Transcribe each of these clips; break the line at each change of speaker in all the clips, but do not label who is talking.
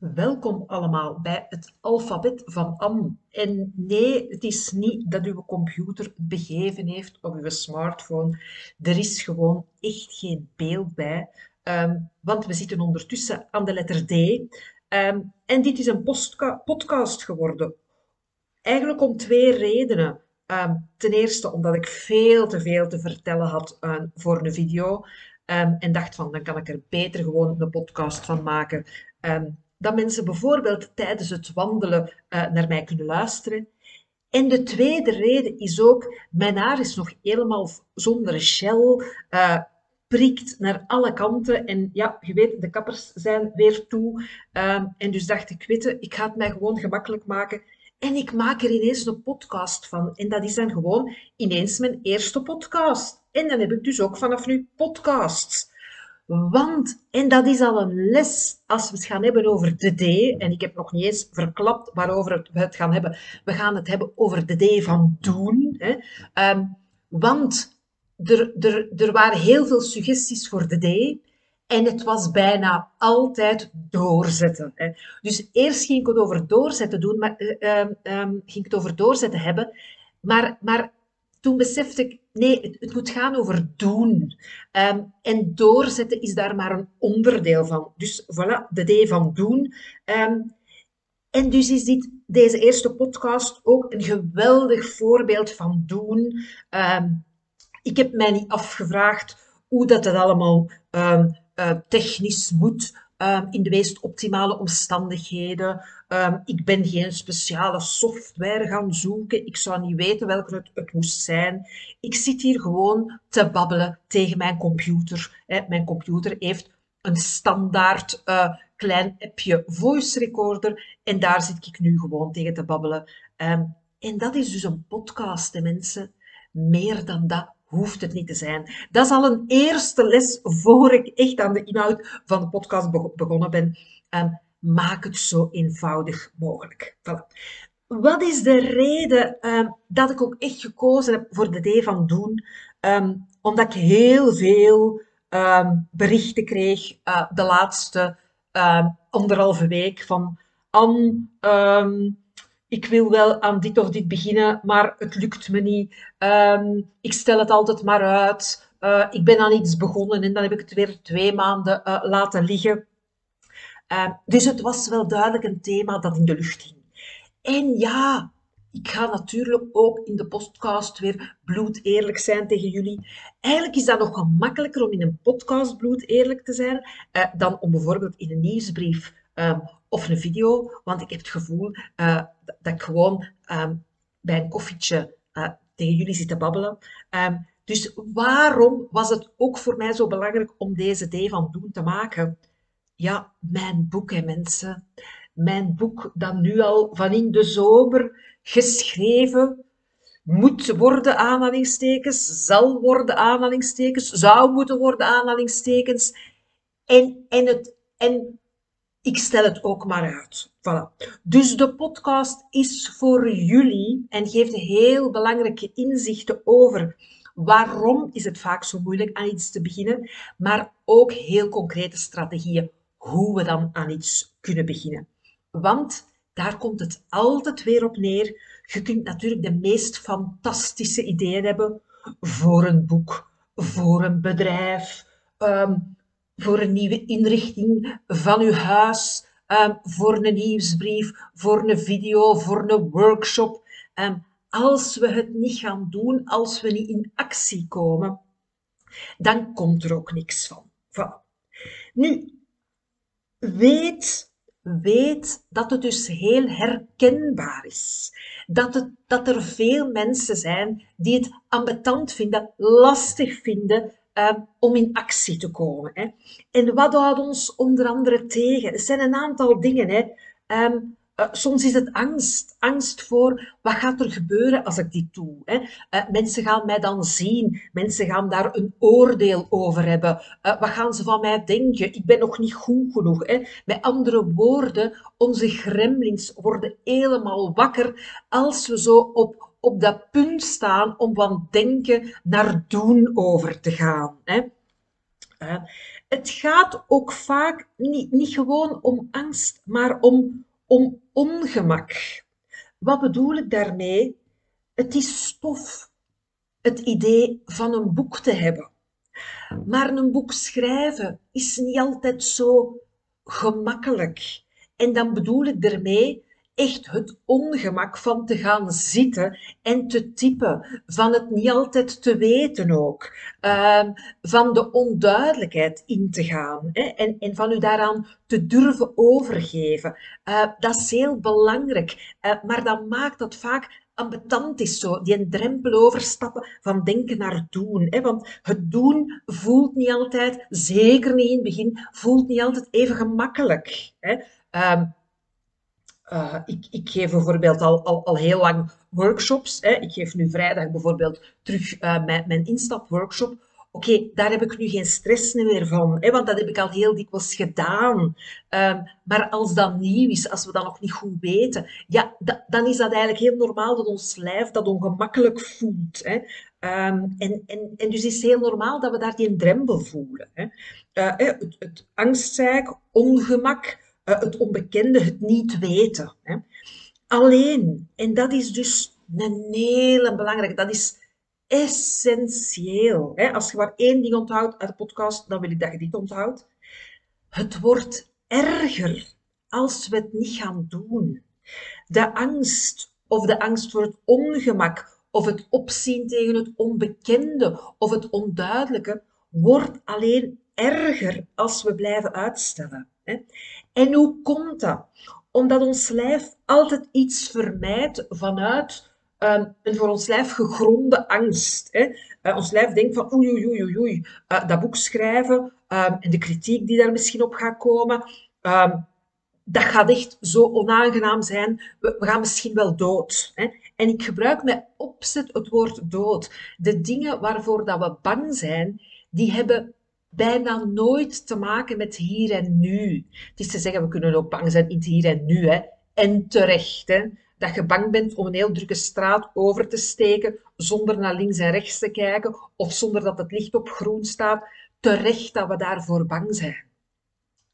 Welkom allemaal bij het alfabet van Anne. En nee, het is niet dat uw computer begeven heeft of uw smartphone. Er is gewoon echt geen beeld bij, ehm, want we zitten ondertussen aan de letter D. Ehm, en dit is een podcast geworden. Eigenlijk om twee redenen. Ehm, ten eerste omdat ik veel te veel te vertellen had voor een video. en dacht van, dan kan ik er beter gewoon een podcast van maken dat mensen bijvoorbeeld tijdens het wandelen uh, naar mij kunnen luisteren. En de tweede reden is ook, mijn haar is nog helemaal zonder shell, uh, prikt naar alle kanten. En ja, je weet, de kappers zijn weer toe. Uh, en dus dacht ik, weet ik ga het mij gewoon gemakkelijk maken. En ik maak er ineens een podcast van. En dat is dan gewoon ineens mijn eerste podcast. En dan heb ik dus ook vanaf nu podcasts. Want, en dat is al een les als we het gaan hebben over de D, en ik heb nog niet eens verklapt waarover we het gaan hebben. We gaan het hebben over de D van doen. Hè. Um, want er, er, er waren heel veel suggesties voor de D. En het was bijna altijd doorzetten. Hè. Dus eerst ging ik het over doorzetten doen, maar, uh, um, ging ik het over doorzetten hebben. Maar, maar toen besefte ik, nee, het, het moet gaan over doen. Um, en doorzetten is daar maar een onderdeel van. Dus voilà, de D van doen. Um, en dus is dit, deze eerste podcast ook een geweldig voorbeeld van doen. Um, ik heb mij niet afgevraagd hoe dat, dat allemaal uh, technisch moet. Ehm, in de meest optimale omstandigheden. Ehm, ik ben geen speciale software gaan zoeken. Ik zou niet weten welke het, moest zijn. Ik zit hier gewoon te babbelen tegen mijn computer. mijn computer heeft een standaard uh, klein appje voice recorder en daar zit ik nu gewoon tegen te babbelen. Ehm, en dat is dus een podcast, mensen. Meer dan dat hoeft het niet te zijn. Dat is al een eerste les voor ik echt aan de inhoud van de podcast begonnen ben. Um, maak het zo eenvoudig mogelijk. Wat is de reden um, dat ik ook echt gekozen heb voor de D van doen? Um, omdat ik heel veel berichten kreeg uh, de laatste anderhalve week van Anne, ik wil wel aan dit of dit beginnen, maar het lukt me niet. Ik stel het altijd maar uit. Uh, ik ben aan iets begonnen en dan heb ik het weer twee maanden uh, laten liggen. Uh, dus het was wel duidelijk een thema dat in de lucht hing. En ja, ik ga natuurlijk ook in de podcast weer bloed eerlijk zijn tegen jullie. Eigenlijk is dat nog gemakkelijker om in een podcast bloed eerlijk te zijn dan om bijvoorbeeld in een nieuwsbrief um, of een video, want ik heb het gevoel uh, dat ik gewoon um, bij een koffietje uh, tegen jullie zit te babbelen. Dus waarom was het ook voor mij zo belangrijk om deze D van doen te maken? Ja, mijn boek, hè, mensen. Mijn boek dat nu al van in de zomer geschreven moet worden, aanhalingstekens, zal worden, aanhalingstekens, zou moeten worden, aanhalingstekens. En, en, het, en ik stel het ook maar uit. Voilà. Dus de podcast is voor jullie en geeft heel belangrijke inzichten over waarom is het vaak zo moeilijk aan iets te beginnen, maar ook heel concrete strategieën hoe we dan aan iets kunnen beginnen. Want daar komt het altijd weer op neer. Je kunt natuurlijk de meest fantastische ideeën hebben voor een boek, voor een bedrijf, um, voor een nieuwe inrichting van uw huis, um, voor een nieuwsbrief, voor een video, voor een workshop. Um, als we het niet gaan doen, als we niet in actie komen, dan komt er ook niks van. Voilà. Nu, weet, weet dat het dus heel herkenbaar is. Dat, het, dat er veel mensen zijn die het ambetant vinden, lastig vinden, uh, om in actie te komen. Hè. En wat houdt ons onder andere tegen? Er zijn een aantal dingen. Hè. Um, uh, soms is het angst. Angst voor wat gaat er gebeuren als ik dit doe. Hè? Uh, mensen gaan mij dan zien. Mensen gaan daar een oordeel over hebben. Uh, wat gaan ze van mij denken? Ik ben nog niet goed genoeg. Hè? Met andere woorden, onze gremlins worden helemaal wakker als we zo op op dat punt staan om van denken naar doen over te gaan. Hè. het gaat ook vaak niet, niet gewoon om angst, maar om, om ongemak. Wat bedoel ik daarmee? Het is stof, het idee van een boek te hebben. Maar een boek schrijven is niet altijd zo gemakkelijk. En dan bedoel ik ermee echt het ongemak van te gaan zitten en te typen, van het niet altijd te weten ook, ehm, van de onduidelijkheid in te gaan hè, en, en van u daaraan te durven overgeven. Uh, dat is heel belangrijk, uh, maar dat maakt dat vaak ambetant is zo, die een drempel overstappen van denken naar doen. Hè? Want het doen voelt niet altijd, zeker niet in het begin, voelt niet altijd even gemakkelijk. Hè? Uh, uh, ik, ik, geef bijvoorbeeld al, al, al heel lang workshops. Hè. Ik geef nu vrijdag bijvoorbeeld terug uh, mijn, mijn instapworkshop. Oké, daar heb ik nu geen stress meer van, hè, want dat heb ik al heel dikwijls gedaan. Um, maar als dat nieuw is, als we dat nog niet goed weten, ja, dan is dat eigenlijk heel normaal dat ons lijf dat ongemakkelijk voelt. Hè. Um, en, en, en dus is het heel normaal dat we daar die drempel voelen. Hè. Uh, het, het ongemak, het onbekende, het niet weten. Hè. Alleen, en dat is dus een hele belangrijke, dat is essentieel. Hè. Als je maar één ding onthoudt uit de podcast, dan wil ik dat je dit onthoudt. Het wordt erger als we het niet gaan doen. De angst of de angst voor het ongemak of het opzien tegen het onbekende of het onduidelijke wordt alleen erger als we blijven uitstellen. En hoe komt dat? Omdat ons lijf altijd iets vermijdt vanuit um, een voor ons lijf gegronde angst. Uh, ons lijf denkt van oei, oei, oei, oei, uh, dat boek schrijven um, en de kritiek die daar misschien op gaat komen, um, dat gaat echt zo onaangenaam zijn. We, gaan misschien wel dood. En ik gebruik met opzet het woord dood. De dingen waarvoor dat we bang zijn, die hebben bijna nooit te maken met hier en nu. Het is te zeggen, we kunnen ook bang zijn in het hier en nu. Hè. En terecht. Hè. Dat je bang bent om een heel drukke straat over te steken zonder naar links en rechts te kijken of zonder dat het licht op groen staat. Terecht dat we daarvoor bang zijn.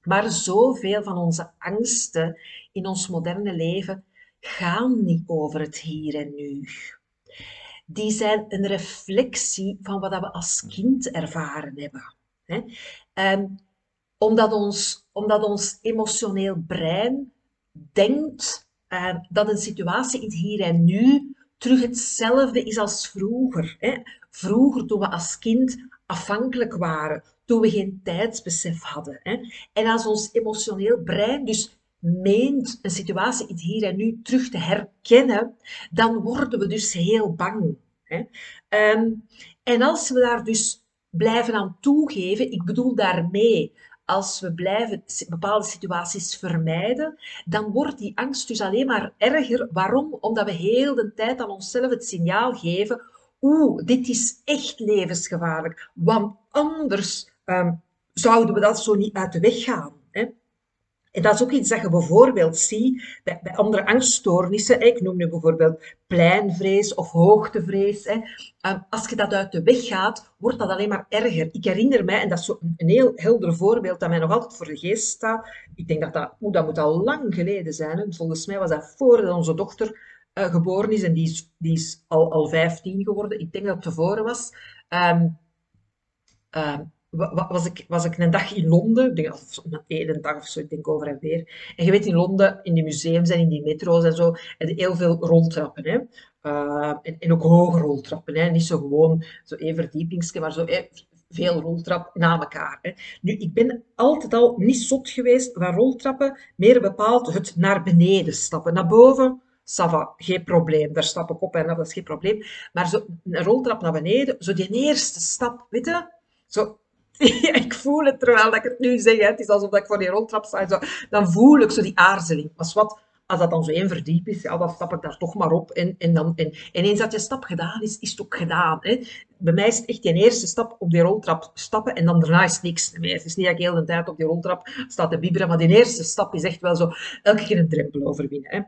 Maar zoveel van onze angsten in ons moderne leven gaan niet over het hier en nu. Die zijn een reflectie van wat we als kind ervaren hebben. Hè? Um, omdat, ons, omdat ons emotioneel brein denkt uh, dat een situatie in het hier en nu terug hetzelfde is als vroeger. Hè? Vroeger, toen we als kind afhankelijk waren, toen we geen tijdsbesef hadden. Hè? En als ons emotioneel brein dus meent een situatie in het hier en nu terug te herkennen, dan worden we dus heel bang. Hè? Um, en als we daar dus blijven aan toegeven. Ik bedoel daarmee, als we blijven bepaalde situaties vermijden, dan wordt die angst dus alleen maar erger. Waarom? Omdat we heel de tijd aan onszelf het signaal geven, oeh, dit is echt levensgevaarlijk, want anders um, zouden we dat zo niet uit de weg gaan. En dat is ook iets dat je bijvoorbeeld ziet bij, andere angststoornissen. Ik noem nu bijvoorbeeld pleinvrees of hoogtevrees. Ehm, als je dat uit de weg gaat, wordt dat alleen maar erger. Ik herinner mij, en dat is een heel helder voorbeeld dat mij nog altijd voor de geest staat. Ik denk dat dat, dat moet al lang geleden zijn. Volgens mij was dat voordat onze dochter uh, geboren is. En die is, die is al, al 15 geworden. Ik denk dat het tevoren was. Um, was ik, was ik een dag in Londen, denk, of een dag of zo, ik denk over en weer. En je weet, in Londen, in die museums en in die metro's en zo, je heel veel roltrappen. Hè? Uh, en, en, ook hoge roltrappen. Hè? Niet zo gewoon zo één verdiepingsje, maar zo veel roltrap na elkaar. Hè? Nu, ik ben altijd al niet zot geweest van roltrappen, meer bepaald het naar beneden stappen. Naar boven, Sava, geen probleem. Daar stap ik op en dat is geen probleem. Maar zo, een roltrap naar beneden, zo die eerste stap, weet je? Zo ik voel het terwijl ik het nu zeg. Hè. Het is alsof ik voor die roltrap sta. Zo, dan voel ik zo die aarzeling. Maar wat, als dat dan zo één verdiep is, ja, dan stap ik daar toch maar op. En, en, dan, en, en eens dat je stap gedaan is, is het ook gedaan. Hè. Bij mij is het echt die eerste stap op die roltrap stappen en dan daarna is niks meer. Het is niet dat ik heel de tijd op die roltrap sta te bibberen, maar die eerste stap is echt wel zo elke keer een drempel overwinnen. Hè.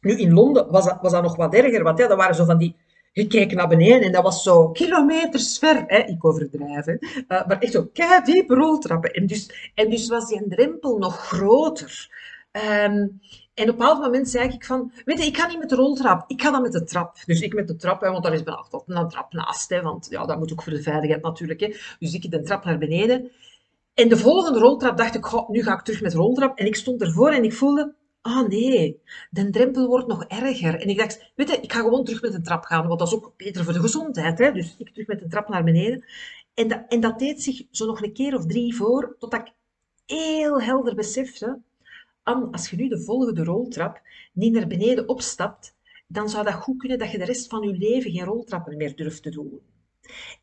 Nu, in Londen was dat, was dat nog wat erger, want ja, dat waren zo van die ik keek naar beneden en dat was zo kilometers ver. Hè? Ik overdrijf, hè? Uh, maar echt zo diepe roltrappen. En dus, en dus was die drempel nog groter. Um, en op een bepaald moment zei ik van, weet je, ik ga niet met de roltrap, ik ga dan met de trap. Dus ik met de trap, hè, want daar is bijna altijd een trap naast, hè, want ja, dat moet ook voor de veiligheid natuurlijk. Hè. Dus ik de trap naar beneden. En de volgende roltrap dacht ik, nu ga ik terug met de roltrap. En ik stond ervoor en ik voelde, ah nee, de drempel wordt nog erger. En ik dacht, weet je, ik ga gewoon terug met de trap gaan, want dat is ook beter voor de gezondheid. Hè? Dus ik terug met de trap naar beneden. En dat, en dat deed zich zo nog een keer of drie voor, totdat ik heel helder besefte, als je nu de volgende roltrap niet naar beneden opstapt, dan zou dat goed kunnen dat je de rest van je leven geen roltrappen meer durft te doen.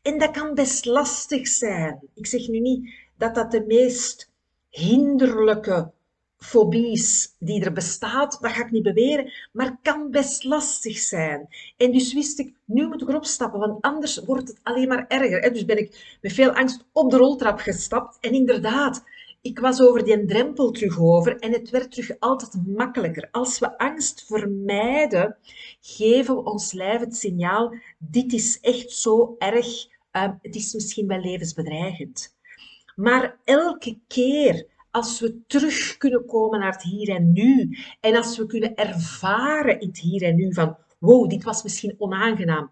En dat kan best lastig zijn. Ik zeg nu niet dat dat de meest hinderlijke fobies die er bestaat, dat ga ik niet beweren, maar kan best lastig zijn. En dus wist ik, nu moet ik erop stappen, want anders wordt het alleen maar erger. Dus ben ik met veel angst op de roltrap gestapt en inderdaad, ik was over die drempel terug over en het werd terug altijd makkelijker. Als we angst vermijden, geven we ons lijf het signaal, dit is echt zo erg, uh, het is misschien wel levensbedreigend. Maar elke keer als we terug kunnen komen naar het hier en nu en als we kunnen ervaren in het hier en nu van, wow, dit was misschien onaangenaam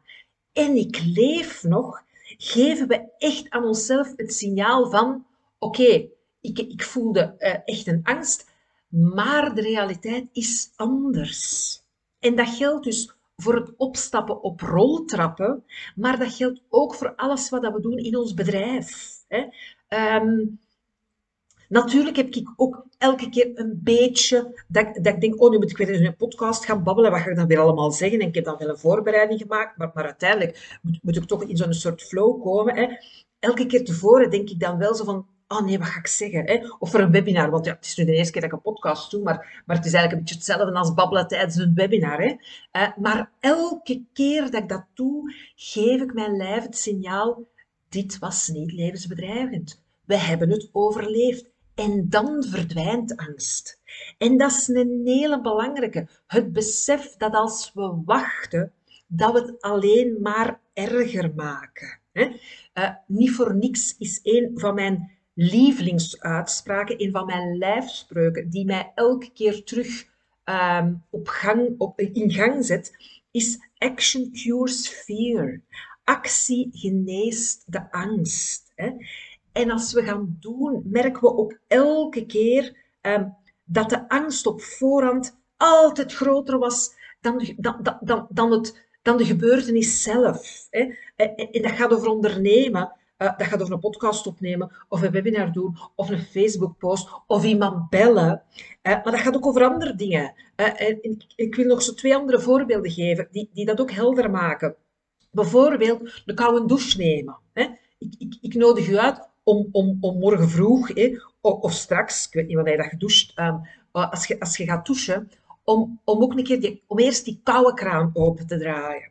en ik leef nog, geven we echt aan onszelf het signaal van, oké, ik, ik voelde uh, echt een angst, maar de realiteit is anders. En dat geldt dus voor het opstappen op roltrappen, maar dat geldt ook voor alles wat we doen in ons bedrijf. Hè. Um, Natuurlijk heb ik ook elke keer een beetje dat, dat ik denk, oh, nu moet ik weer in een podcast gaan babbelen. Wat ga ik dan weer allemaal zeggen? En ik heb dan wel een voorbereiding gemaakt, maar, maar uiteindelijk moet, moet ik toch in zo'n soort flow komen. Hè. Elke keer tevoren denk ik dan wel zo van, oh nee, wat ga ik zeggen? Hè? Of voor een webinar, want ja, het is nu de eerste keer dat ik een podcast doe, maar, maar het is eigenlijk een beetje hetzelfde als babbelen tijdens een webinar. Hè? Uh, maar elke keer dat ik dat doe, geef ik mijn lijf het signaal, dit was niet levensbedreigend. We hebben het overleefd. En dan verdwijnt angst. En dat is een hele belangrijke. Het besef dat als we wachten, dat we het alleen maar erger maken. Uh, niet voor niks is een van mijn lievelingsuitspraken, een van mijn lijfspreuken, die mij elke keer terug um, op gang, op, in gang zet, is action cures fear. Actie geneest de angst. Hè? En als we gaan doen, merken we ook elke keer um, dat de angst op voorhand altijd groter was dan, dan, dan, dan, het, dan de gebeurtenis zelf. Hè? En dat gaat over ondernemen. Uh, dat gaat over een podcast opnemen, of een webinar doen, of een Facebook-post, of iemand bellen. Maar dat gaat ook over andere dingen. En ik, wil nog zo twee andere voorbeelden geven, die, die dat ook helder maken. Bijvoorbeeld de koude douche nemen. Hè? Ik, ik, ik, nodig u uit om, om, om morgen vroeg, hè, of, of, straks, ik weet niet wanneer je dat gedoucht, um, als, je, als je gaat douchen, om, om ook een keer die, om eerst die koude kraan open te draaien.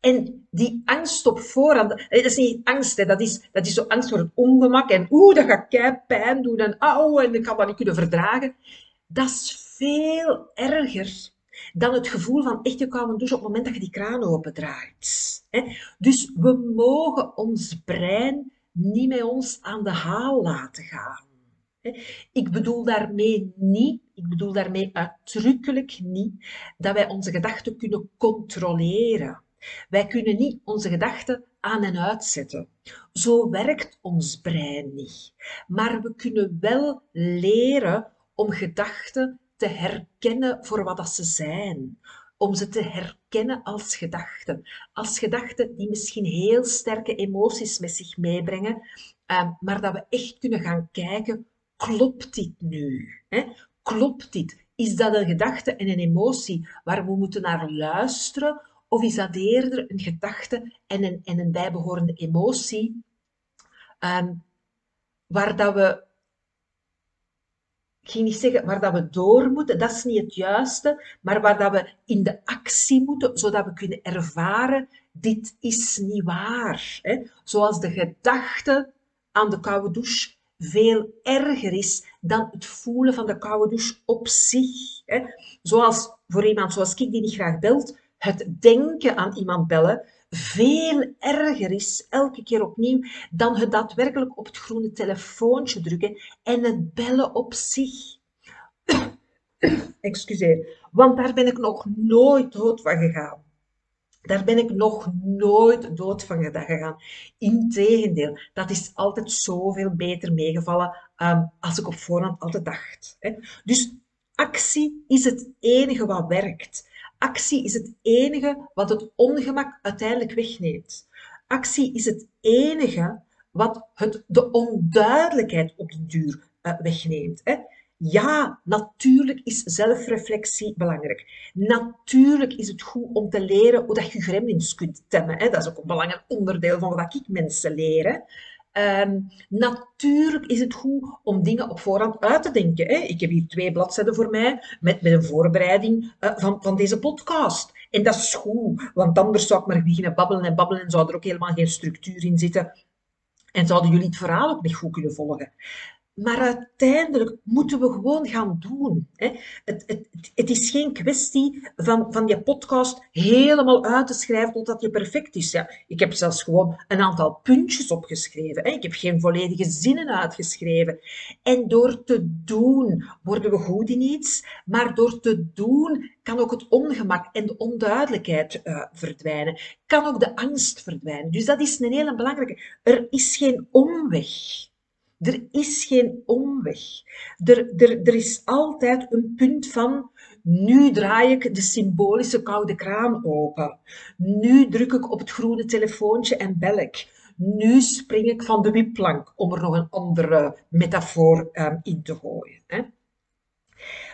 En die angst op voorhand, dat is niet angst, hè, dat, is, dat is zo angst voor het ongemak. En oeh, dat gaat kei pijn doen en auw, en ik kan dat niet kunnen verdragen. Dat is veel erger dan het gevoel van echt je koude douche op het moment dat je die kraan opendraait. Dus we mogen ons brein niet met ons aan de haal laten gaan. Ik bedoel daarmee niet, ik bedoel daarmee uitdrukkelijk niet, dat wij onze gedachten kunnen controleren. Wij kunnen niet onze gedachten aan en uitzetten. Zo werkt ons brein niet. Maar we kunnen wel leren om gedachten te herkennen voor wat ze zijn. Om ze te herkennen als gedachten. Als gedachten die misschien heel sterke emoties met zich meebrengen, ehm, maar dat we echt kunnen gaan kijken, klopt dit nu? Klopt dit? Is dat een gedachte en een emotie waar we moeten naar luisteren? Of is dat eerder een gedachte en een, en een bijbehorende emotie, um, waar dat we, ik ging niet zeggen waar dat we door moeten, dat is niet het juiste, maar waar dat we in de actie moeten, zodat we kunnen ervaren, dit is niet waar. Hè? Zoals de gedachte aan de koude douche veel erger is dan het voelen van de koude douche op zich. Hè? Zoals voor iemand zoals ik die niet graag belt, het denken aan iemand bellen veel erger is, elke keer opnieuw, dan het daadwerkelijk op het groene telefoontje drukken en het bellen op zich. Excuseer, want daar ben ik nog nooit dood van gegaan. Daar ben ik nog nooit dood van gegaan. Integendeel, dat is altijd zoveel beter meegevallen um, als ik op voorhand altijd dacht. Hè. Dus actie is het enige wat werkt. Actie is het enige wat het ongemak uiteindelijk wegneemt. Actie is het enige wat het, de onduidelijkheid op de duur uh, wegneemt. Hè. Ja, natuurlijk is zelfreflectie belangrijk. Natuurlijk is het goed om te leren hoe dat je gremlins kunt temmen. Hè. Dat is ook een belangrijk onderdeel van wat ik mensen leren. Um, natuurlijk is het goed om dingen op voorhand uit te denken. Hè. Ik heb hier twee bladzijden voor mij met, met een voorbereiding uh, van, van deze podcast. En dat is goed, want anders zou ik maar beginnen babbelen en babbelen en zou er ook helemaal geen structuur in zitten. En zouden jullie het verhaal ook niet goed kunnen volgen. Maar uiteindelijk moeten we gewoon gaan doen. Hè. Het, het, het, is geen kwestie van, van je podcast helemaal uit te schrijven totdat je perfect is. Ja, ik heb zelfs gewoon een aantal puntjes opgeschreven. Hè. Ik heb geen volledige zinnen uitgeschreven. En door te doen worden we goed in iets, maar door te doen kan ook het ongemak en de onduidelijkheid uh, verdwijnen. Kan ook de angst verdwijnen. Dus dat is een hele belangrijke. Er is geen omweg. Er is geen omweg. Er, er, er is altijd een punt van nu draai ik de symbolische koude kraan open. Nu druk ik op het groene telefoontje en bel ik. Nu spring ik van de wipplank, om er nog een andere metafoor um, in te gooien.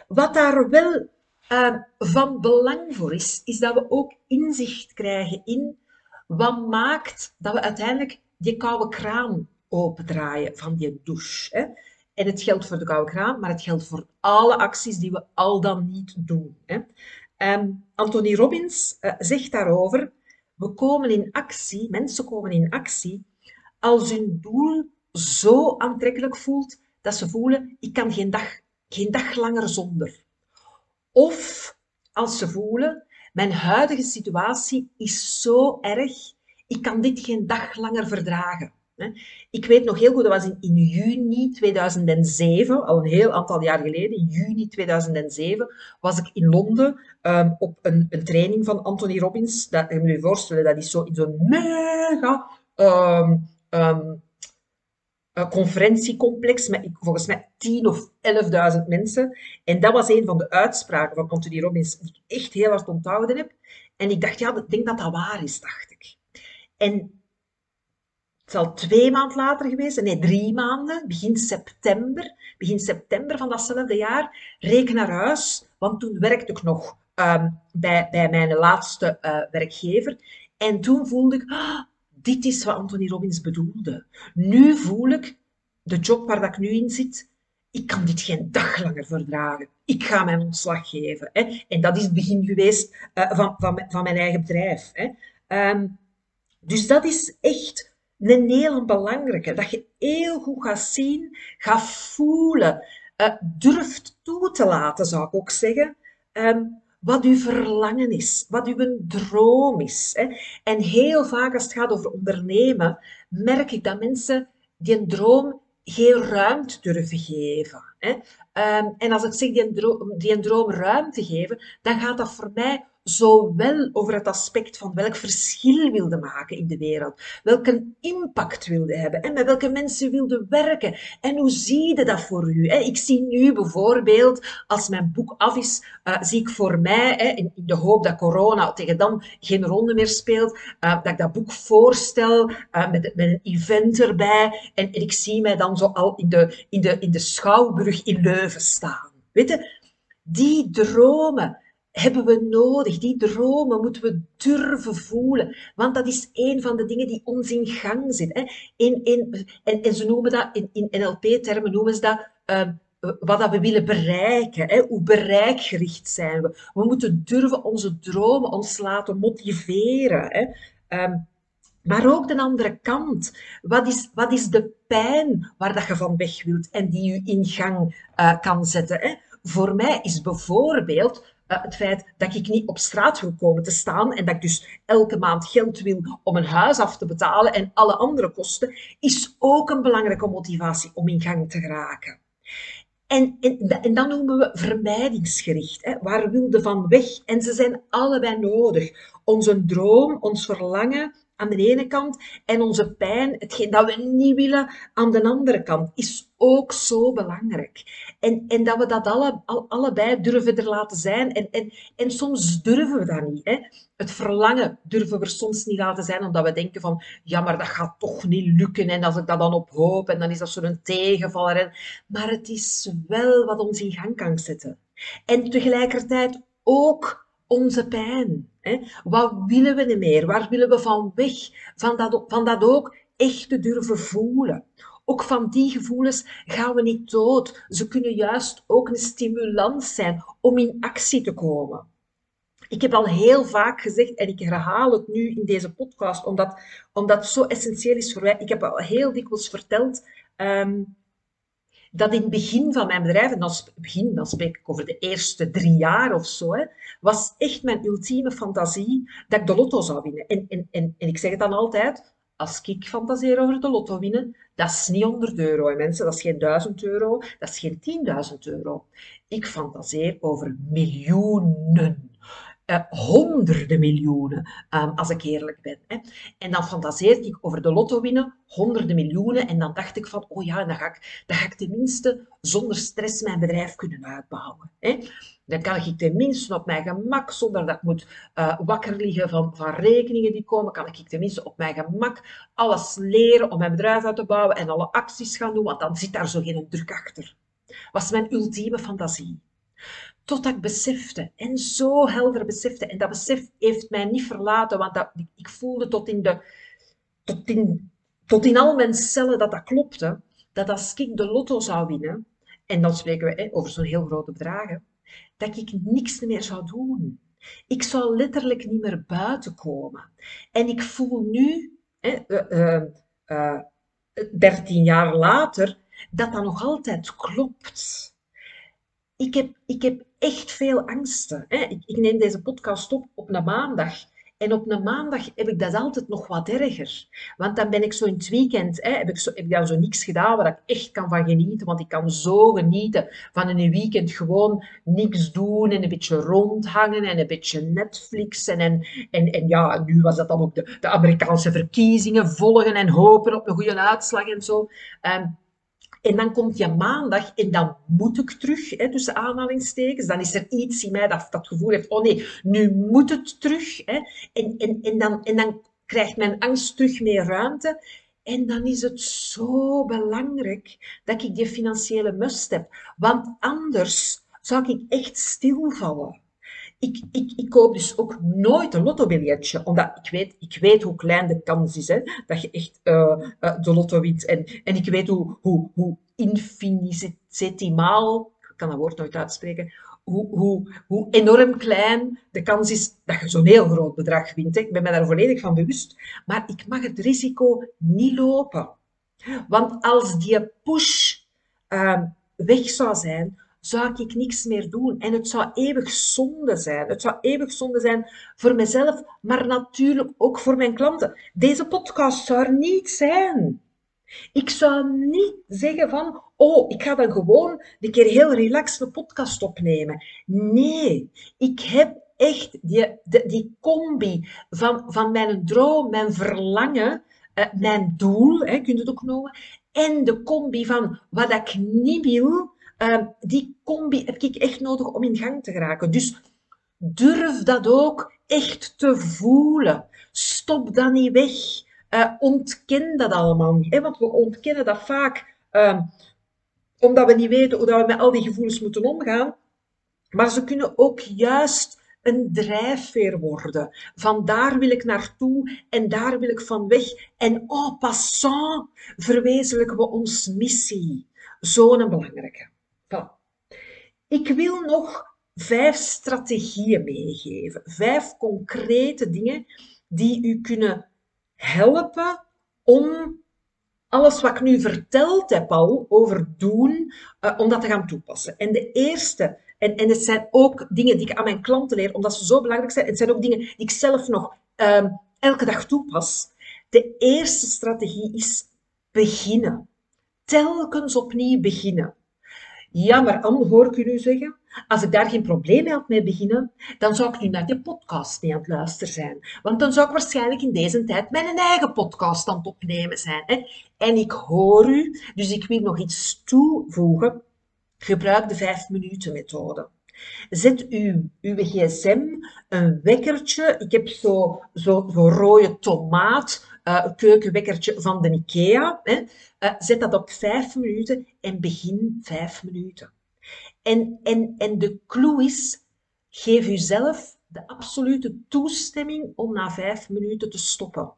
Wat daar wel uh, van belang voor is, is dat we ook inzicht krijgen in wat maakt dat we uiteindelijk die koude kraan opendraaien van die douche. Hè. En het geldt voor de koude kraan, maar het geldt voor alle acties die we al dan niet doen. Hè. Um, Anthony Robbins uh, zegt daarover, we komen in actie, mensen komen in actie, als hun doel zo aantrekkelijk voelt, dat ze voelen, ik kan geen dag, geen dag langer zonder. Of als ze voelen, mijn huidige situatie is zo erg, ik kan dit geen dag langer verdragen. Ik weet nog heel goed, dat was in, juni 2007, al een heel aantal jaar geleden, juni 2007, was ik in Londen um, op een, een, training van Anthony Robbins. Dat, je moet je voorstellen, dat is zo in zo'n mega um, um, conferentiecomplex met volgens mij 10 of 11.000 mensen. En dat was een van de uitspraken van Anthony Robbins die ik echt heel hard onthouden heb. En ik dacht, ja, ik denk dat dat waar is, dacht ik. En het zal twee maanden later geweest nee, drie maanden, begin september, begin september van datzelfde jaar, reken naar huis, want toen werkte ik nog um, bij, bij mijn laatste uh, werkgever. En toen voelde ik, ah, dit is wat Anthony Robbins bedoelde. Nu voel ik, de job waar dat ik nu in zit, ik kan dit geen dag langer verdragen. Ik ga mijn ontslag geven. Hè. En dat is het begin geweest uh, van, van, van mijn eigen bedrijf. Hè. Um, dus dat is echt een heel belangrijke. Dat je heel goed gaat zien, gaat voelen, uh, durft toe te laten, zou ik ook zeggen. Um, wat uw verlangen is, wat uw droom is. Hè. En heel vaak als het gaat over ondernemen, merk ik dat mensen die een droom geen ruimte durven geven. Hè. Um, en als ik zeg die een, droom, die een droom ruimte geven, dan gaat dat voor mij zowel over het aspect van welk verschil wilde maken in de wereld, welke impact wilde hebben en met welke mensen wilde werken en hoe zie je dat voor u? Ik zie nu bijvoorbeeld, als mijn boek af is, uh, zie ik voor mij, in de hoop dat corona tegen dan geen ronde meer speelt, uh, dat ik dat boek voorstel uh, met, een event erbij en, ik zie mij dan zo al in de, in de, in de Schouwburg in Leuven staan. Weet je, die dromen, hebben we nodig. Die dromen moeten we durven voelen. Want dat is een van de dingen die ons in gang zit. Hè. In, in, en, en ze noemen dat, in, in NLP-termen noemen ze dat... Uh, wat dat we willen bereiken. Hè? Hoe bereikgericht zijn we? We moeten durven onze dromen ons laten motiveren. Hè? Um, maar ook de andere kant. Wat is, wat is de pijn waar dat je van weg wilt en die je in gang uh, kan zetten? Hè? Voor mij is bijvoorbeeld eh, het feit dat ik niet op straat wil komen te staan en dat ik dus elke maand geld wil om een huis af te betalen en alle andere kosten, is ook een belangrijke motivatie om in gang te geraken. En, en, en dat noemen we vermijdingsgericht. Hè. Waar wilde van weg? En ze zijn allebei nodig. Onze droom, ons verlangen aan de ene kant en onze pijn, hetgeen dat we niet willen, aan de andere kant, is ook zo belangrijk. En, en dat we dat alle, allebei durven er laten zijn. En, en, en soms durven we dat niet. Hè. Het verlangen durven we soms niet laten zijn, omdat we denken van, ja, maar dat gaat toch niet lukken. En als ik dat dan op hoop, en dan is dat zo'n tegenvaller. Maar het is wel wat ons in gang kan zetten. En tegelijkertijd ook onze pijn. Hè? Wat willen we niet meer? Waar willen we van weg? Van dat, van dat ook echt te durven voelen. Ook van die gevoelens gaan we niet dood. Ze kunnen juist ook een stimulans zijn om in actie te komen. Ik heb al heel vaak gezegd, en ik herhaal het nu in deze podcast, omdat, omdat het zo essentieel is voor mij. Ik heb al heel dikwijls verteld um, dat in het begin van mijn bedrijf, en dan, begin, dan spreek ik over de eerste drie jaar of zo, hè, was echt mijn ultieme fantasie dat ik de lotto zou winnen. En, en, en, en ik zeg het dan altijd, als ik fantaseer over de lotto winnen, dat is niet 100 euro, mensen. Dat is geen 1000 euro, dat is geen 10.000 euro. Ik fantaseer over miljoenen uh, honderden miljoenen, um, als ik eerlijk ben. Hè. En dan fantaseerde ik over de lotto winnen, honderden miljoenen, en dan dacht ik van, oh ja, dan ga ik, dan ga ik tenminste zonder stress mijn bedrijf kunnen uitbouwen. Hè. Dan kan ik tenminste op mijn gemak, zonder dat ik moet uh, wakker liggen van, van rekeningen die komen, kan ik tenminste op mijn gemak alles leren om mijn bedrijf uit te bouwen en alle acties gaan doen, want dan zit daar zo geen druk achter. Was mijn ultieme fantasie. Totdat ik besefte, en zo helder besefte, en dat besef heeft mij niet verlaten, want dat, ik voelde tot in, de, tot, in, tot in al mijn cellen dat dat klopte, dat als ik de lotto zou winnen, en dan spreken we hè, over zo'n heel grote bedragen, dat ik niks meer zou doen. Ik zou letterlijk niet meer buiten komen. En ik voel nu, hè, uh, uh, 13 jaar later, dat dat nog altijd klopt ik heb, ik heb echt veel angsten. Hè. Ik, ik, neem deze podcast op op een maandag. En op een maandag heb ik dat altijd nog wat erger. Want dan ben ik zo in het weekend, hè, heb, ik zo, heb ik dan zo niks gedaan waar ik echt kan van genieten. Want ik kan zo genieten van een weekend gewoon niks doen en een beetje rondhangen en een beetje Netflixen. En, en, en ja, nu was dat dan ook de, de Amerikaanse verkiezingen volgen en hopen op een goede uitslag en zo. Ehm, en dan komt je maandag en dan moet ik terug, hè, tussen aanhalingstekens. Dan is er iets in mij dat dat gevoel heeft, oh nee, nu moet het terug. Hè. En, en, en, dan, en dan krijgt mijn angst terug meer ruimte. En dan is het zo belangrijk dat ik die financiële must heb. Want anders zou ik echt stilvallen. Ik, ik, ik koop dus ook nooit een lottobiljetje, omdat ik weet, ik weet hoe klein de kans is hè, dat je echt uh, uh, de lotto wint. En, en ik weet hoe, hoe, hoe infinitesimaal, ik kan dat woord nooit uitspreken, hoe, hoe, hoe enorm klein de kans is dat je zo'n heel groot bedrag wint. Hè. Ik ben me daar volledig van bewust. Maar ik mag het risico niet lopen. Want als die push uh, weg zou zijn, zou ik niks meer doen. En het zou eeuwig zonde zijn. Het zou eeuwig zonde zijn voor mezelf, maar natuurlijk ook voor mijn klanten. Deze podcast zou er niet zijn. Ik zou niet zeggen van, oh, ik ga dan gewoon een keer heel relaxed een podcast opnemen. Nee, ik heb echt die, die, combi van, van mijn droom, mijn verlangen, uh, mijn doel, hè, kun je het ook noemen, en de combi van wat ik niet wil, Ehm, die combi heb ik echt nodig om in gang te geraken. Dus durf dat ook echt te voelen. Stop dat niet weg. Uh, ontken dat allemaal niet. Want we ontkennen dat vaak uh, omdat we niet weten hoe we met al die gevoelens moeten omgaan. Maar ze kunnen ook juist een drijfveer worden. Van daar wil ik naartoe en daar wil ik van weg. En en passant verwezenlijken we ons missie. Zo'n belangrijke. Ik wil nog vijf strategieën meegeven. Vijf concrete dingen die u kunnen helpen om alles wat ik nu verteld heb al over doen, uh, om dat te gaan toepassen. En de eerste, en, en het zijn ook dingen die ik aan mijn klanten leer, omdat ze zo belangrijk zijn. Het zijn ook dingen die ik zelf nog um, elke dag toepas. De eerste strategie is beginnen. Telkens opnieuw beginnen. Ja, maar Anne, hoor ik u nu zeggen, als ik daar geen probleem mee had mee beginnen, dan zou ik nu naar de podcast niet aan het luisteren zijn. Want dan zou ik waarschijnlijk in deze tijd mijn eigen podcast aan het opnemen zijn. Hè? En ik hoor u, dus ik wil nog iets toevoegen. Gebruik de vijf minuten methode. Zet uw, uw gsm een wekkertje. Ik heb zo, zo, zo rode tomaat, uh, keukenwekkertje van de Ikea. Hè. Uh, zet dat op vijf minuten en begin vijf minuten. En, en, en de clue is, geef uzelf de absolute toestemming om na vijf minuten te stoppen.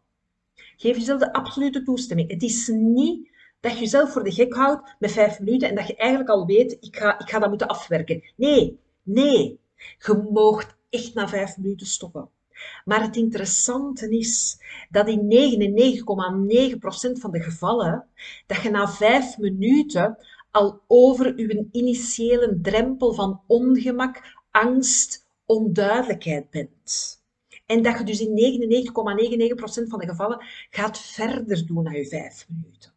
Geef jezelf de absolute toestemming. Het is niet dat je jezelf voor de gek houdt met vijf minuten en dat je eigenlijk al weet, ik ga, ik ga dat moeten afwerken. Nee, nee. Je moogt echt na vijf minuten stoppen. Maar het interessante is dat in 99,9% van de gevallen dat je na vijf minuten al over uw initiële drempel van ongemak, angst, onduidelijkheid bent. En dat je dus in 99,99% van de gevallen gaat verder doen na je vijf minuten.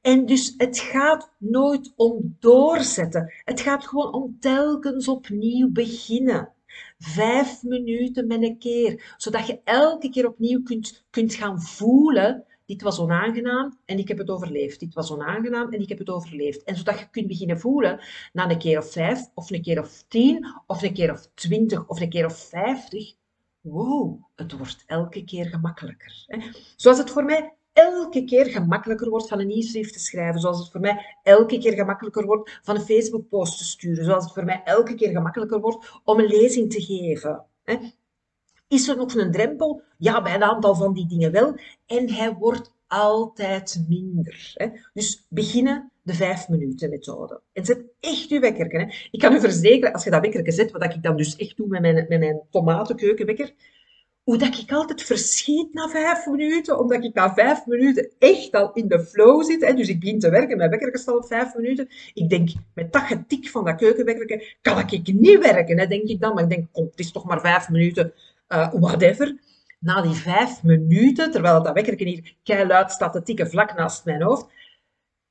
En dus het gaat nooit om doorzetten. Het gaat gewoon om telkens opnieuw beginnen. Vijf minuten met een keer. Zodat je elke keer opnieuw kunt, kunt gaan voelen. Dit was onaangenaam en ik heb het overleefd. Dit was onaangenaam en ik heb het overleefd. En zodat je kunt beginnen voelen na een keer of vijf, of een keer of tien, of een keer of twintig, of een keer of vijftig. Wow, het wordt elke keer gemakkelijker. Zoals het voor mij elke keer gemakkelijker wordt van een nieuwsbrief te schrijven, zoals het voor mij elke keer gemakkelijker wordt van een Facebook-post te sturen, zoals het voor mij elke keer gemakkelijker wordt om een lezing te geven. Is er nog een drempel? Ja, bij een aantal van die dingen wel. En hij wordt altijd minder. Dus beginnen de vijf minuten methode. En zet echt uw wekker. Ik kan u verzekeren, als je dat wekker zet, wat ik dan dus echt doe met mijn, met mijn tomatenkeukenwekker, hoe dat ik altijd verschiet na vijf minuten, omdat ik na vijf minuten echt al in de flow zit. Hè. Dus ik begin te werken, mijn wekker gesteld op vijf minuten. Ik denk, met dat getik van dat keukenwekker kan ik niet werken, hè, denk ik dan. Maar ik denk, kom, het is toch maar vijf minuten, uh, whatever. Na die vijf minuten, terwijl dat wekkerken hier keihard staat te tikken vlak naast mijn hoofd,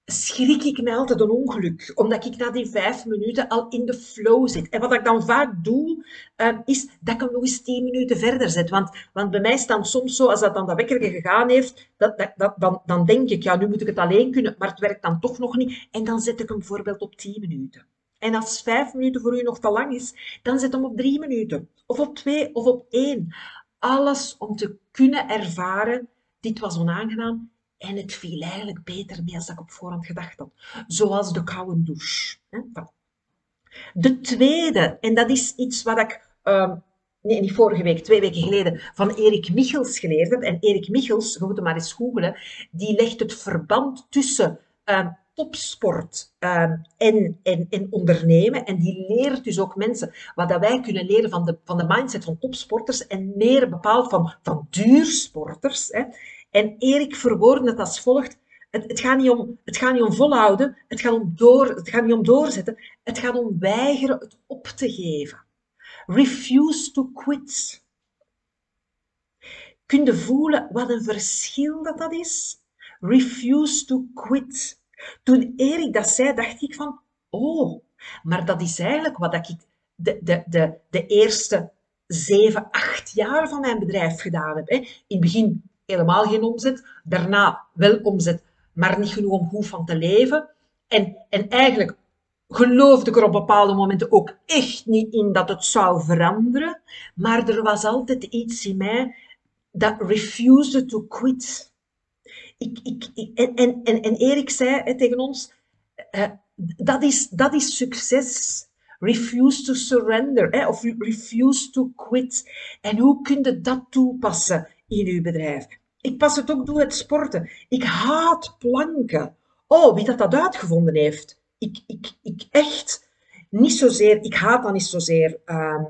schrik ik mij altijd een ongeluk, omdat ik na die vijf minuten al in de flow zit. En wat ik dan vaak doe, uh, is dat ik hem nog eens tien minuten verder zet. Want, want bij mij staan soms zo, als dat dan dat wekker gegaan heeft, dat, dat, dan, dan denk ik, ja, nu moet ik het alleen kunnen, maar het werkt dan toch nog niet. En dan zet ik hem bijvoorbeeld op tien minuten. En als vijf minuten voor u nog te lang is, dan zet hem op drie minuten. Of op twee, of op één. Alles om te kunnen ervaren, dit was onaangenaam, en het viel eigenlijk beter mee als ik op voorhand gedacht had. Zoals de koude douche. De tweede, en dat is iets wat ik, uh, nee, niet vorige week, twee weken geleden, van Erik Michels geleerd heb. En Erik Michels, je moet hem maar eens googelen, die legt het verband tussen uh, topsport ehm, en, en, en ondernemen. En die leert dus ook mensen wat dat wij kunnen leren van de, van de mindset van topsporters en meer bepaald van, van duursporters. En Erik verwoordde het als volgt. Het, gaat niet om, het gaat niet om volhouden, het gaat, om door, het gaat niet om doorzetten, het gaat om weigeren het op te geven. Refuse to quit. Kun je voelen wat een verschil dat dat is? Refuse to quit. Toen Erik dat zei, dacht ik van, oh, maar dat is eigenlijk wat ik de, de, de, de eerste zeven, acht jaar van mijn bedrijf gedaan heb. In het begin helemaal geen omzet. Daarna wel omzet, maar niet genoeg om goed van te leven. En, en eigenlijk geloofde ik er op bepaalde momenten ook echt niet in dat het zou veranderen. Maar er was altijd iets in mij dat refused to quit. Ik, ik, ik en, en, en, Erik zei hè, tegen ons, uh, dat, is, dat is succes. Refuse to surrender, hè, of refuse to quit. En hoe kun je dat toepassen in uw bedrijf. Ik pas het ook door het sporten. Ik haat planken. Oh, wie dat, dat uitgevonden heeft. Ik, ik, ik echt niet zozeer, ik haat dan niet zozeer uh,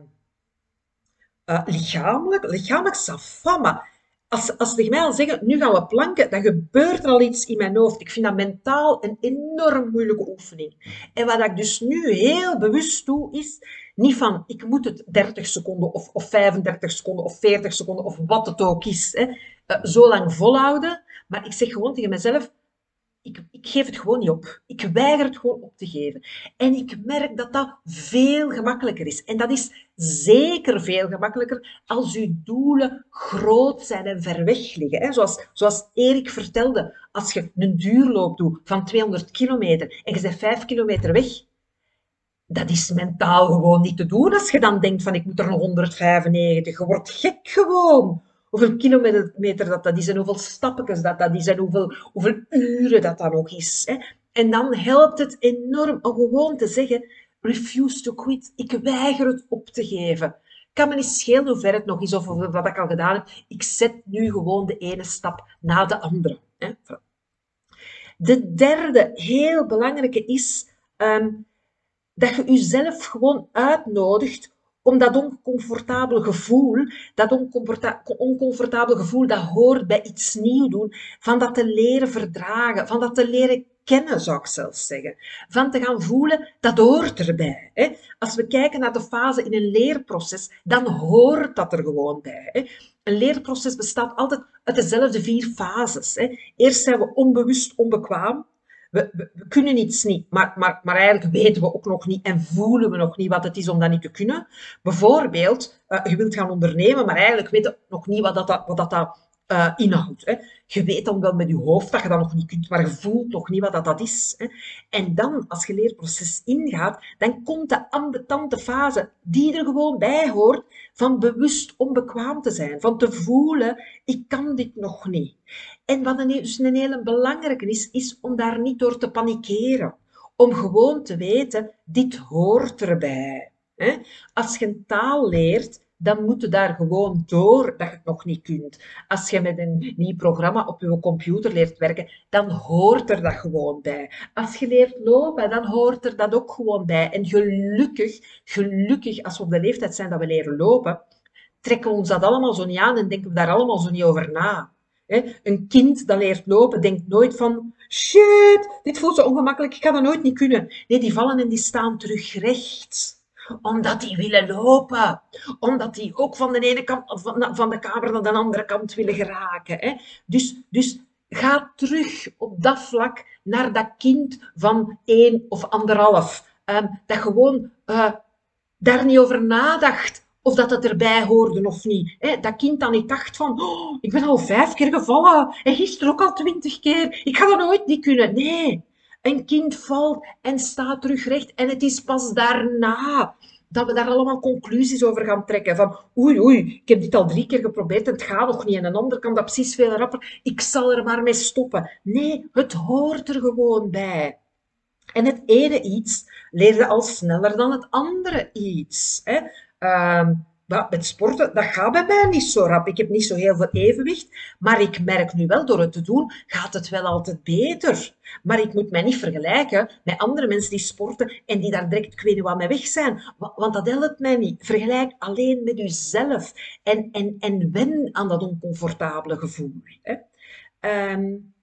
uh, lichamelijk, lichamelijk safama. Als, als ze tegen mij al zeggen, nu gaan we planken, dan gebeurt er al iets in mijn hoofd. Ik vind dat mentaal een enorm moeilijke oefening. En wat ik dus nu heel bewust doe, is niet van, ik moet het 30 seconden of, of 35 seconden of 40 seconden of wat het ook is, hè, uh, zo lang volhouden. Maar ik zeg gewoon tegen mezelf, ik, ik, geef het gewoon niet op. Ik weiger het gewoon op te geven. En ik merk dat dat veel gemakkelijker is. En dat is zeker veel gemakkelijker als uw doelen groot zijn en ver weg liggen. Zoals, zoals Erik vertelde, als je een duurloop doet van 200 kilometer en je bent 5 kilometer weg, dat is mentaal gewoon niet te doen als je dan denkt van ik moet er nog 195. Je wordt gek gewoon hoeveel kilometer dat, dat is en hoeveel stapjes dat dat is en hoeveel, hoeveel uren dat dat nog is. Hè. En dan helpt het enorm om gewoon te zeggen, refuse to quit. Ik weiger het op te geven. Kan me niet schelen hoe ver het nog is of wat ik al gedaan heb. Ik zet nu gewoon de ene stap na de andere. Hè. De derde heel belangrijke is um, dat je jezelf gewoon uitnodigt om dat oncomfortabele gevoel, dat oncomfortabele gevoel dat hoort bij iets nieuw doen, van dat te leren verdragen, van dat te leren kennen, zou ik zelfs zeggen. Van te gaan voelen, dat hoort erbij. Hè? Als we kijken naar de fase in een leerproces, dan hoort dat er gewoon bij. Hè? Een leerproces bestaat altijd uit dezelfde vier fases. Hè? Eerst zijn we onbewust onbekwaam we, kunnen iets niet, maar, maar, maar eigenlijk weten we ook nog niet en voelen we nog niet wat het is om dat niet te kunnen. Bijvoorbeeld, uh, je wilt gaan ondernemen, maar eigenlijk weet je nog niet wat dat, wat dat uh, inhoudt. Hè. Je weet dan wel met je hoofd dat je dat nog niet kunt, maar je voelt nog niet wat dat, dat is. Hè. En dan, als je leerproces ingaat, dan komt de ambetante fase die er gewoon bij hoort van bewust onbekwaam te zijn, van te voelen, ik kan dit nog niet. En wat een, dus een hele belangrijke is, is om daar niet door te panikeren. Om gewoon te weten, dit hoort erbij. Als je een taal leert, dan moet je daar gewoon door dat je het nog niet kunt. Als je met een nieuw programma op je computer leert werken, dan hoort er dat gewoon bij. Als je leert lopen, dan hoort er dat ook gewoon bij. En gelukkig, gelukkig, als we op de leeftijd zijn dat we leren lopen, trekken we ons dat allemaal zo niet aan en denken we daar allemaal zo niet over na. Een kind dat leert lopen denkt nooit van shit, dit voelt zo ongemakkelijk, ik ga dat nooit niet kunnen. Nee, die vallen en die staan terug recht omdat die willen lopen. Omdat die ook van de ene kant van de kamer naar de andere kant willen geraken. Hè? Dus, dus ga terug op dat vlak naar dat kind van één of anderhalf. Um, dat gewoon uh, daar niet over nadacht of dat het erbij hoorde of niet. Dat kind dan niet dacht van, oh, ik ben al vijf keer gevallen en gisteren ook al twintig keer. Ik ga dat nooit niet kunnen. Nee, een kind valt en staat terug recht. En het is pas daarna dat we daar allemaal conclusies over gaan trekken. Van oei, oei, ik heb dit al drie keer geprobeerd en het gaat nog niet. En een ander kan dat precies veel rapper. Ik zal er maar mee stoppen. Nee, het hoort er gewoon bij. En het ene iets leerde al sneller dan het andere iets. Hè? Ehm, met sporten, dat gaat bij mij niet zo rap. Ik heb niet zo heel veel evenwicht. Maar ik merk nu wel, door het te doen, gaat het wel altijd beter. Maar ik moet mij niet vergelijken met andere mensen die sporten en die daar direct, ik weet niet wat, mee weg zijn. Want dat helpt mij niet. Vergelijk alleen met jezelf. En, en, en wen aan dat oncomfortabele gevoel. Hè. Um,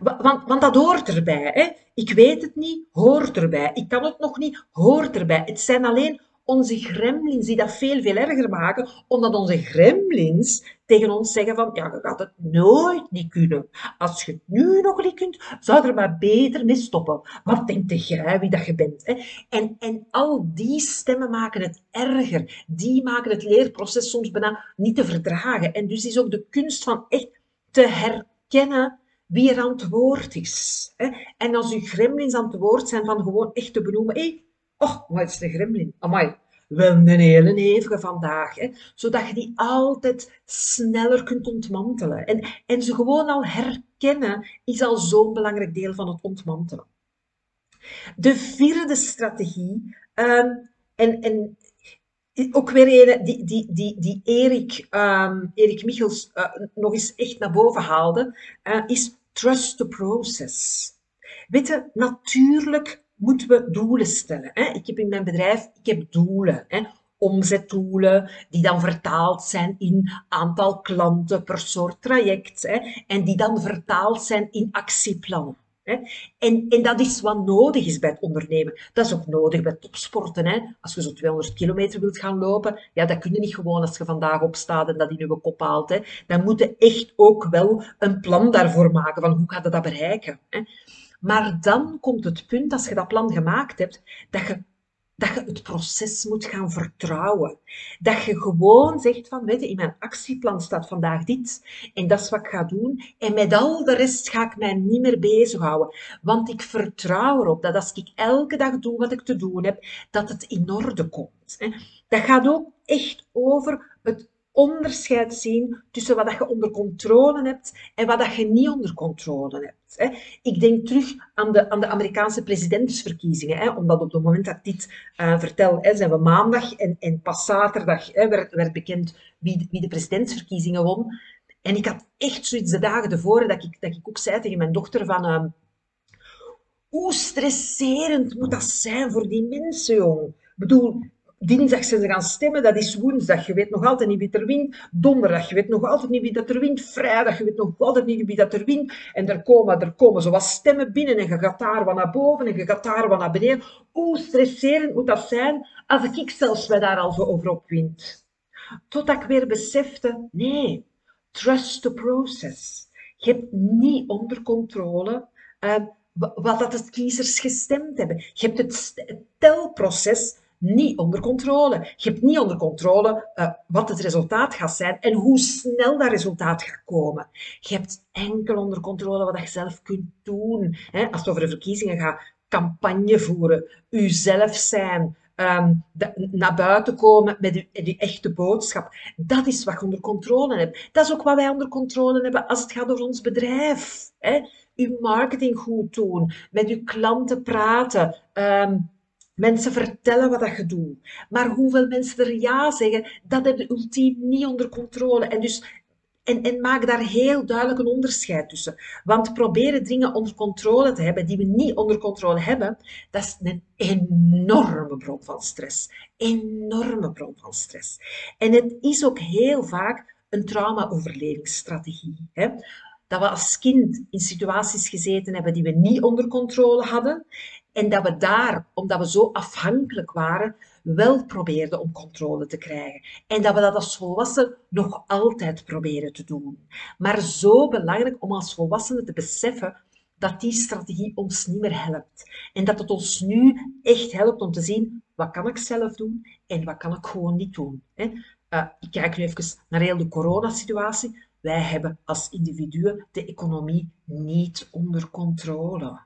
want, want, dat hoort erbij. Hè? Ik weet het niet, hoort erbij. Ik kan het nog niet, hoort erbij. Het zijn alleen onze gremlins die dat veel, veel erger maken, omdat onze gremlins tegen ons zeggen van, ja, je gaat het nooit niet kunnen. Als je het nu nog niet kunt, zou er maar beter mee stoppen. Wat denkt jij wie dat je bent? Hè? En, en al die stemmen maken het erger. Die maken het leerproces soms bijna niet te verdragen. En dus is ook de kunst van echt te herkennen wie er aan het woord is. Hè? En als uw gremlins aan het woord zijn, van gewoon echt te benoemen, hé, Oh, wat is de gremlin? Amai, wel een hele hevige vandaag. Hè? Zodat je die altijd sneller kunt ontmantelen. En, en ze gewoon al herkennen, is al zo'n belangrijk deel van het ontmantelen. De vierde strategie, um, en, en ook weer een die, die, die, die Erik, um, Erik Michels uh, nog eens echt naar boven haalde, uh, is trust the process. Weet natuurlijk moeten we doelen stellen. Hè? Ik heb in mijn bedrijf, ik heb doelen. Hè? omzetdoelen, die dan vertaald zijn in aantal klanten per soort traject, hè, en die dan vertaald zijn in actieplannen. En, en dat is wat nodig is bij het ondernemen. Dat is ook nodig bij topsporten. Als je zo 200 kilometer wilt gaan lopen, ja, dat kun je niet gewoon als je vandaag opstaat en dat in je kop haalt. Dan moet je echt ook wel een plan daarvoor maken, van hoe ga je dat bereiken. Hè. Maar dan komt het punt, als je dat plan gemaakt hebt, dat je dat je het proces moet gaan vertrouwen. Dat je gewoon zegt van, weet je, in mijn actieplan staat vandaag dit en dat is wat ik ga doen. En met al de rest ga ik mij niet meer bezighouden. Want ik vertrouw erop dat als ik elke dag doe wat ik te doen heb, dat het in orde komt. Dat gaat ook echt over het onderscheid zien tussen wat je onder controle hebt en wat je niet onder controle hebt. Ik denk terug aan de, aan de Amerikaanse presidentsverkiezingen, omdat op het moment dat ik dit uh, vertel, zijn we maandag en, en pas zaterdag werd, werd bekend wie, wie de presidentsverkiezingen won. En ik had echt zoiets de dagen ervoor dat ik, dat ik ook zei tegen mijn dochter van... Uh, hoe stresserend moet dat zijn voor die mensen, jong? Ik bedoel, Dinsdag zijn ze gaan stemmen, dat is woensdag. Je weet nog altijd niet wie er wint. Donderdag, je weet nog altijd niet wie dat er wint. Vrijdag, je weet nog altijd niet wie dat er wint. En er komen, er komen zo wat stemmen binnen en je gaat daar wat naar boven en je gaat daar wat naar beneden. Hoe stresserend moet dat zijn als ik zelfs mij daar al zo over opwind. Totdat ik weer besefte, nee, trust the process. Je hebt niet onder controle uh, wat dat de kiezers gestemd hebben. Je hebt het telproces niet onder controle. Je hebt niet onder controle uh, wat het resultaat gaat zijn en hoe snel dat resultaat gaat komen. Je hebt enkel onder controle wat je zelf kunt doen. Hè? Als het over de verkiezingen gaat, campagne voeren, uzelf zijn, de, naar buiten komen met je echte boodschap. Dat is wat je onder controle hebt. Dat is ook wat wij onder controle hebben als het gaat over ons bedrijf. Hè? Uw marketing goed doen, met uw klanten praten, um, Mensen vertellen wat dat je doet. Maar hoeveel mensen er ja zeggen, dat heb je ultiem niet onder controle. En, dus, en, en maak daar heel duidelijk een onderscheid tussen. Want proberen dingen onder controle te hebben die we niet onder controle hebben, dat is een enorme bron van stress. Enorme bron van stress. En het is ook heel vaak een trauma-overlevingsstrategie. Hè? Dat we als kind in situaties gezeten hebben die we niet onder controle hadden en dat we daar, omdat we zo afhankelijk waren, wel probeerden om controle te krijgen. En dat we dat als volwassenen nog altijd proberen te doen. Maar zo belangrijk om als volwassenen te beseffen dat die strategie ons niet meer helpt. En dat het ons nu echt helpt om te zien, wat kan ik zelf doen en wat kan ik gewoon niet doen. Uh, ik kijk nu even naar heel de coronasituatie. Wij hebben als individuen de economie niet onder controle.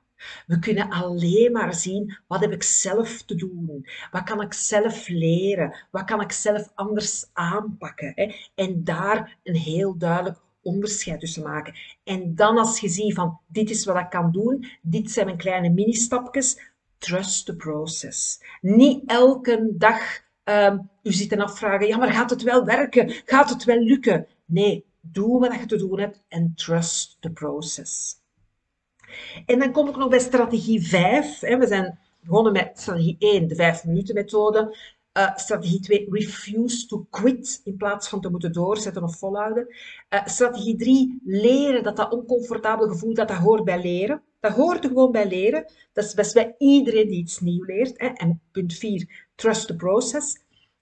We kunnen alleen maar zien wat heb ik zelf te doen, wat kan ik zelf leren, wat kan ik zelf anders aanpakken. Hè? En daar een heel duidelijk onderscheid tussen maken. En dan als je ziet van dit is wat ik kan doen, dit zijn mijn kleine mini-stapjes, trust the process. Niet elke dag um, u zitten afvragen, ja maar gaat het wel werken? Gaat het wel lukken? Nee, doe wat je te doen hebt en trust the process. En dan kom ik nog bij strategie 5. We zijn begonnen met strategie 1, de 5 minuten methode. Uh, strategie 2, refuse to quit, in plaats van te moeten doorzetten of volhouden. Uh, strategie 3, leren dat dat oncomfortabele gevoel, dat dat hoort bij leren. Dat hoort er gewoon bij leren. Dat is best bij iedereen die iets nieuw leert. Hè. En punt 4, trust the process.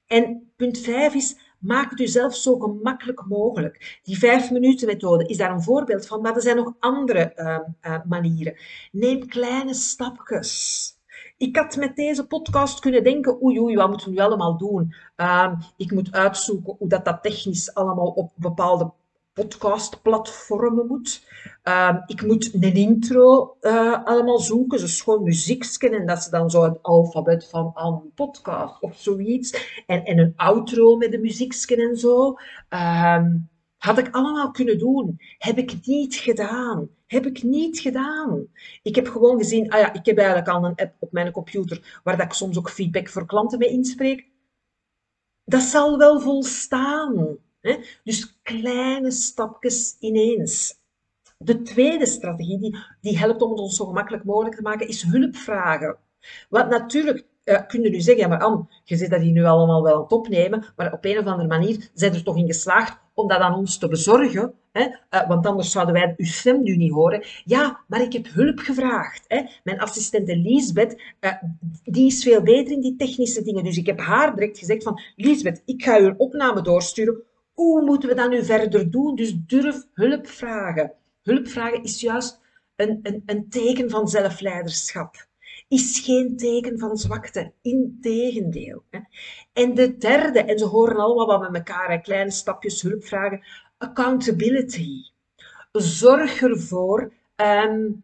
En punt 5 is, Maak het jezelf zo gemakkelijk mogelijk. Die vijf minuten methode is daar een voorbeeld van, maar er zijn nog andere uh, uh, manieren. Neem kleine stapjes. Ik had met deze podcast kunnen denken, oei wat moeten we nu allemaal doen? Uh, ik moet uitzoeken hoe dat, dat technisch allemaal op bepaalde podcastplatformen moet. Uh, ik moet een intro uh, allemaal zoeken, dus gewoon muziekje en dat ze dan zo het alfabet van een podcast of zoiets. En, en een outro met de muziekje en zo. Uh, had ik allemaal kunnen doen. Heb ik niet gedaan. Heb ik niet gedaan. Ik heb gewoon gezien, ah ja, ik heb eigenlijk al een app op mijn computer waar dat ik soms ook feedback voor klanten mee inspreek. Dat zal wel volstaan. Dus kleine stapjes ineens. De tweede strategie die, die helpt om het ons zo gemakkelijk mogelijk te maken, is hulp vragen. Want natuurlijk, uh, kun je nu zeggen, ja maar Anne, je zit dat hier nu allemaal wel aan het opnemen, maar op een of andere manier zijn er toch in geslaagd om dat aan ons te bezorgen, hè? Uh, want anders zouden wij uw stem nu niet horen. Ja, maar ik heb hulp gevraagd. Hè? Mijn assistente Liesbeth, uh, die is veel beter in die technische dingen, dus ik heb haar direct gezegd van, Liesbeth, ik ga u een opname doorsturen. Hoe moeten we dat nu verder doen? Dus durf hulp vragen. Hulp vragen is juist een, een, een teken van zelfleiderschap is geen teken van zwakte. Integendeel. En de derde, en ze horen allemaal wat met elkaar, kleine stapjes, hulp vragen, accountability. Zorg ervoor um,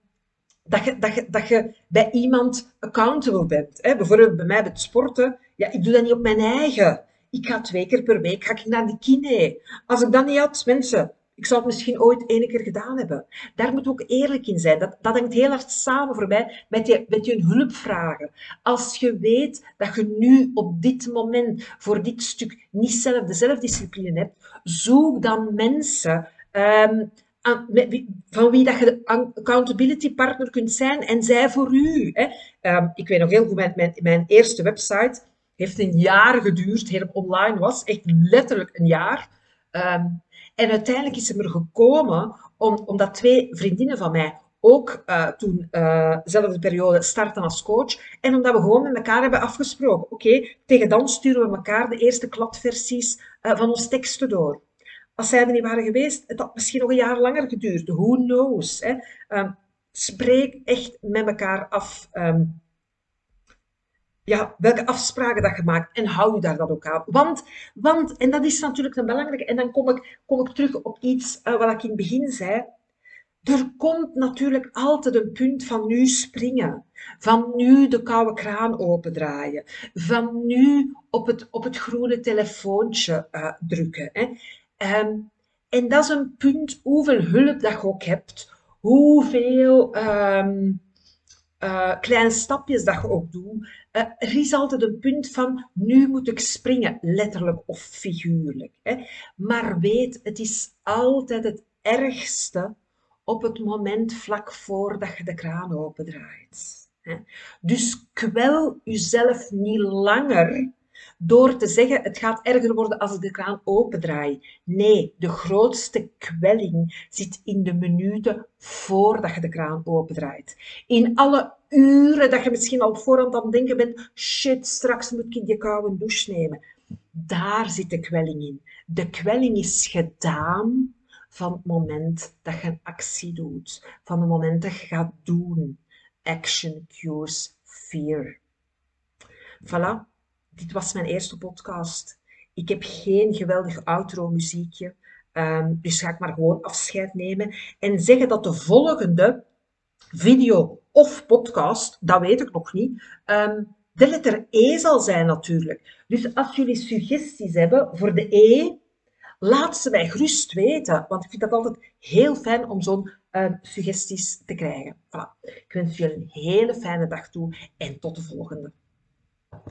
dat, je, dat, je, dat je bij iemand accountable bent. Bijvoorbeeld bij mij met sporten, ja, ik doe dat niet op mijn eigen. Ik ga twee keer per week ga ik naar de kine. Als ik dat niet had, mensen, ik zou het misschien ooit één keer gedaan hebben. Daar moet ook eerlijk in zijn. Dat, dat hangt heel hard samen voor mij met je, met je hulp vragen. Als je weet dat je nu op dit moment voor dit stuk niet zelf de zelfdiscipline hebt, zoek dan mensen aan, van wie dat je de accountability partner kunt zijn en zij voor u. Um, ik weet nog heel goed, mijn, mijn eerste website heeft een jaar geduurd, heel online was, echt letterlijk een jaar. Um, en uiteindelijk is ze er gekomen om, omdat twee vriendinnen van mij ook uh, toen uh, dezelfde periode starten als coach. En omdat we gewoon met elkaar hebben afgesproken. Oké, tegen dan sturen we elkaar de eerste kladversies uh, van ons teksten door. Als zij er niet waren geweest, het had misschien nog een jaar langer geduurd. Who knows? Hè? Um, spreek echt met elkaar af. Um, ja, welke afspraken dat je maakt en hou je daar dan ook aan. Want, want en dat is natuurlijk een belangrijke, en dan kom ik, kom ik terug op iets uh, wat ik in het begin zei. Er komt natuurlijk altijd een punt van nu springen, van nu de koude kraan opendraaien, van nu op het, op het groene telefoontje uh, drukken. Hè. Um, en dat is een punt hoeveel hulp dat je ook hebt, hoeveel um, uh, kleine stapjes dat je ook doet. Uh, er is altijd een punt van, nu moet ik springen, letterlijk of figuurlijk. Hè. Maar weet, het is altijd het ergste op het moment vlak voordat je de kraan opendraait. Hè. Dus kwel jezelf niet langer door te zeggen het gaat erger worden als ik de kraan opendraai. Nee, de grootste kwelling zit in de minuten voordat je de kraan opendraait. In alle uren dat je misschien al voorhand aan het denken bent, shit, straks moet ik die koude douche nemen. Daar zit de kwelling in. De kwelling is gedaan van het moment dat je een actie doet, van het moment dat je gaat doen. Action cures fear. Voilà, dit was mijn eerste podcast. Ik heb geen geweldig outro muziekje, um, dus ga ik maar gewoon afscheid nemen en zeggen dat de volgende video of podcast, dat weet ik nog niet, um, de letter E zal zijn natuurlijk. Dus als jullie suggesties hebben voor de E, laat ze mij gerust weten, want ik vind dat altijd heel fijn om zo'n um, suggesties te krijgen. Voilà. Ik wens jullie een hele fijne dag toe en tot de volgende.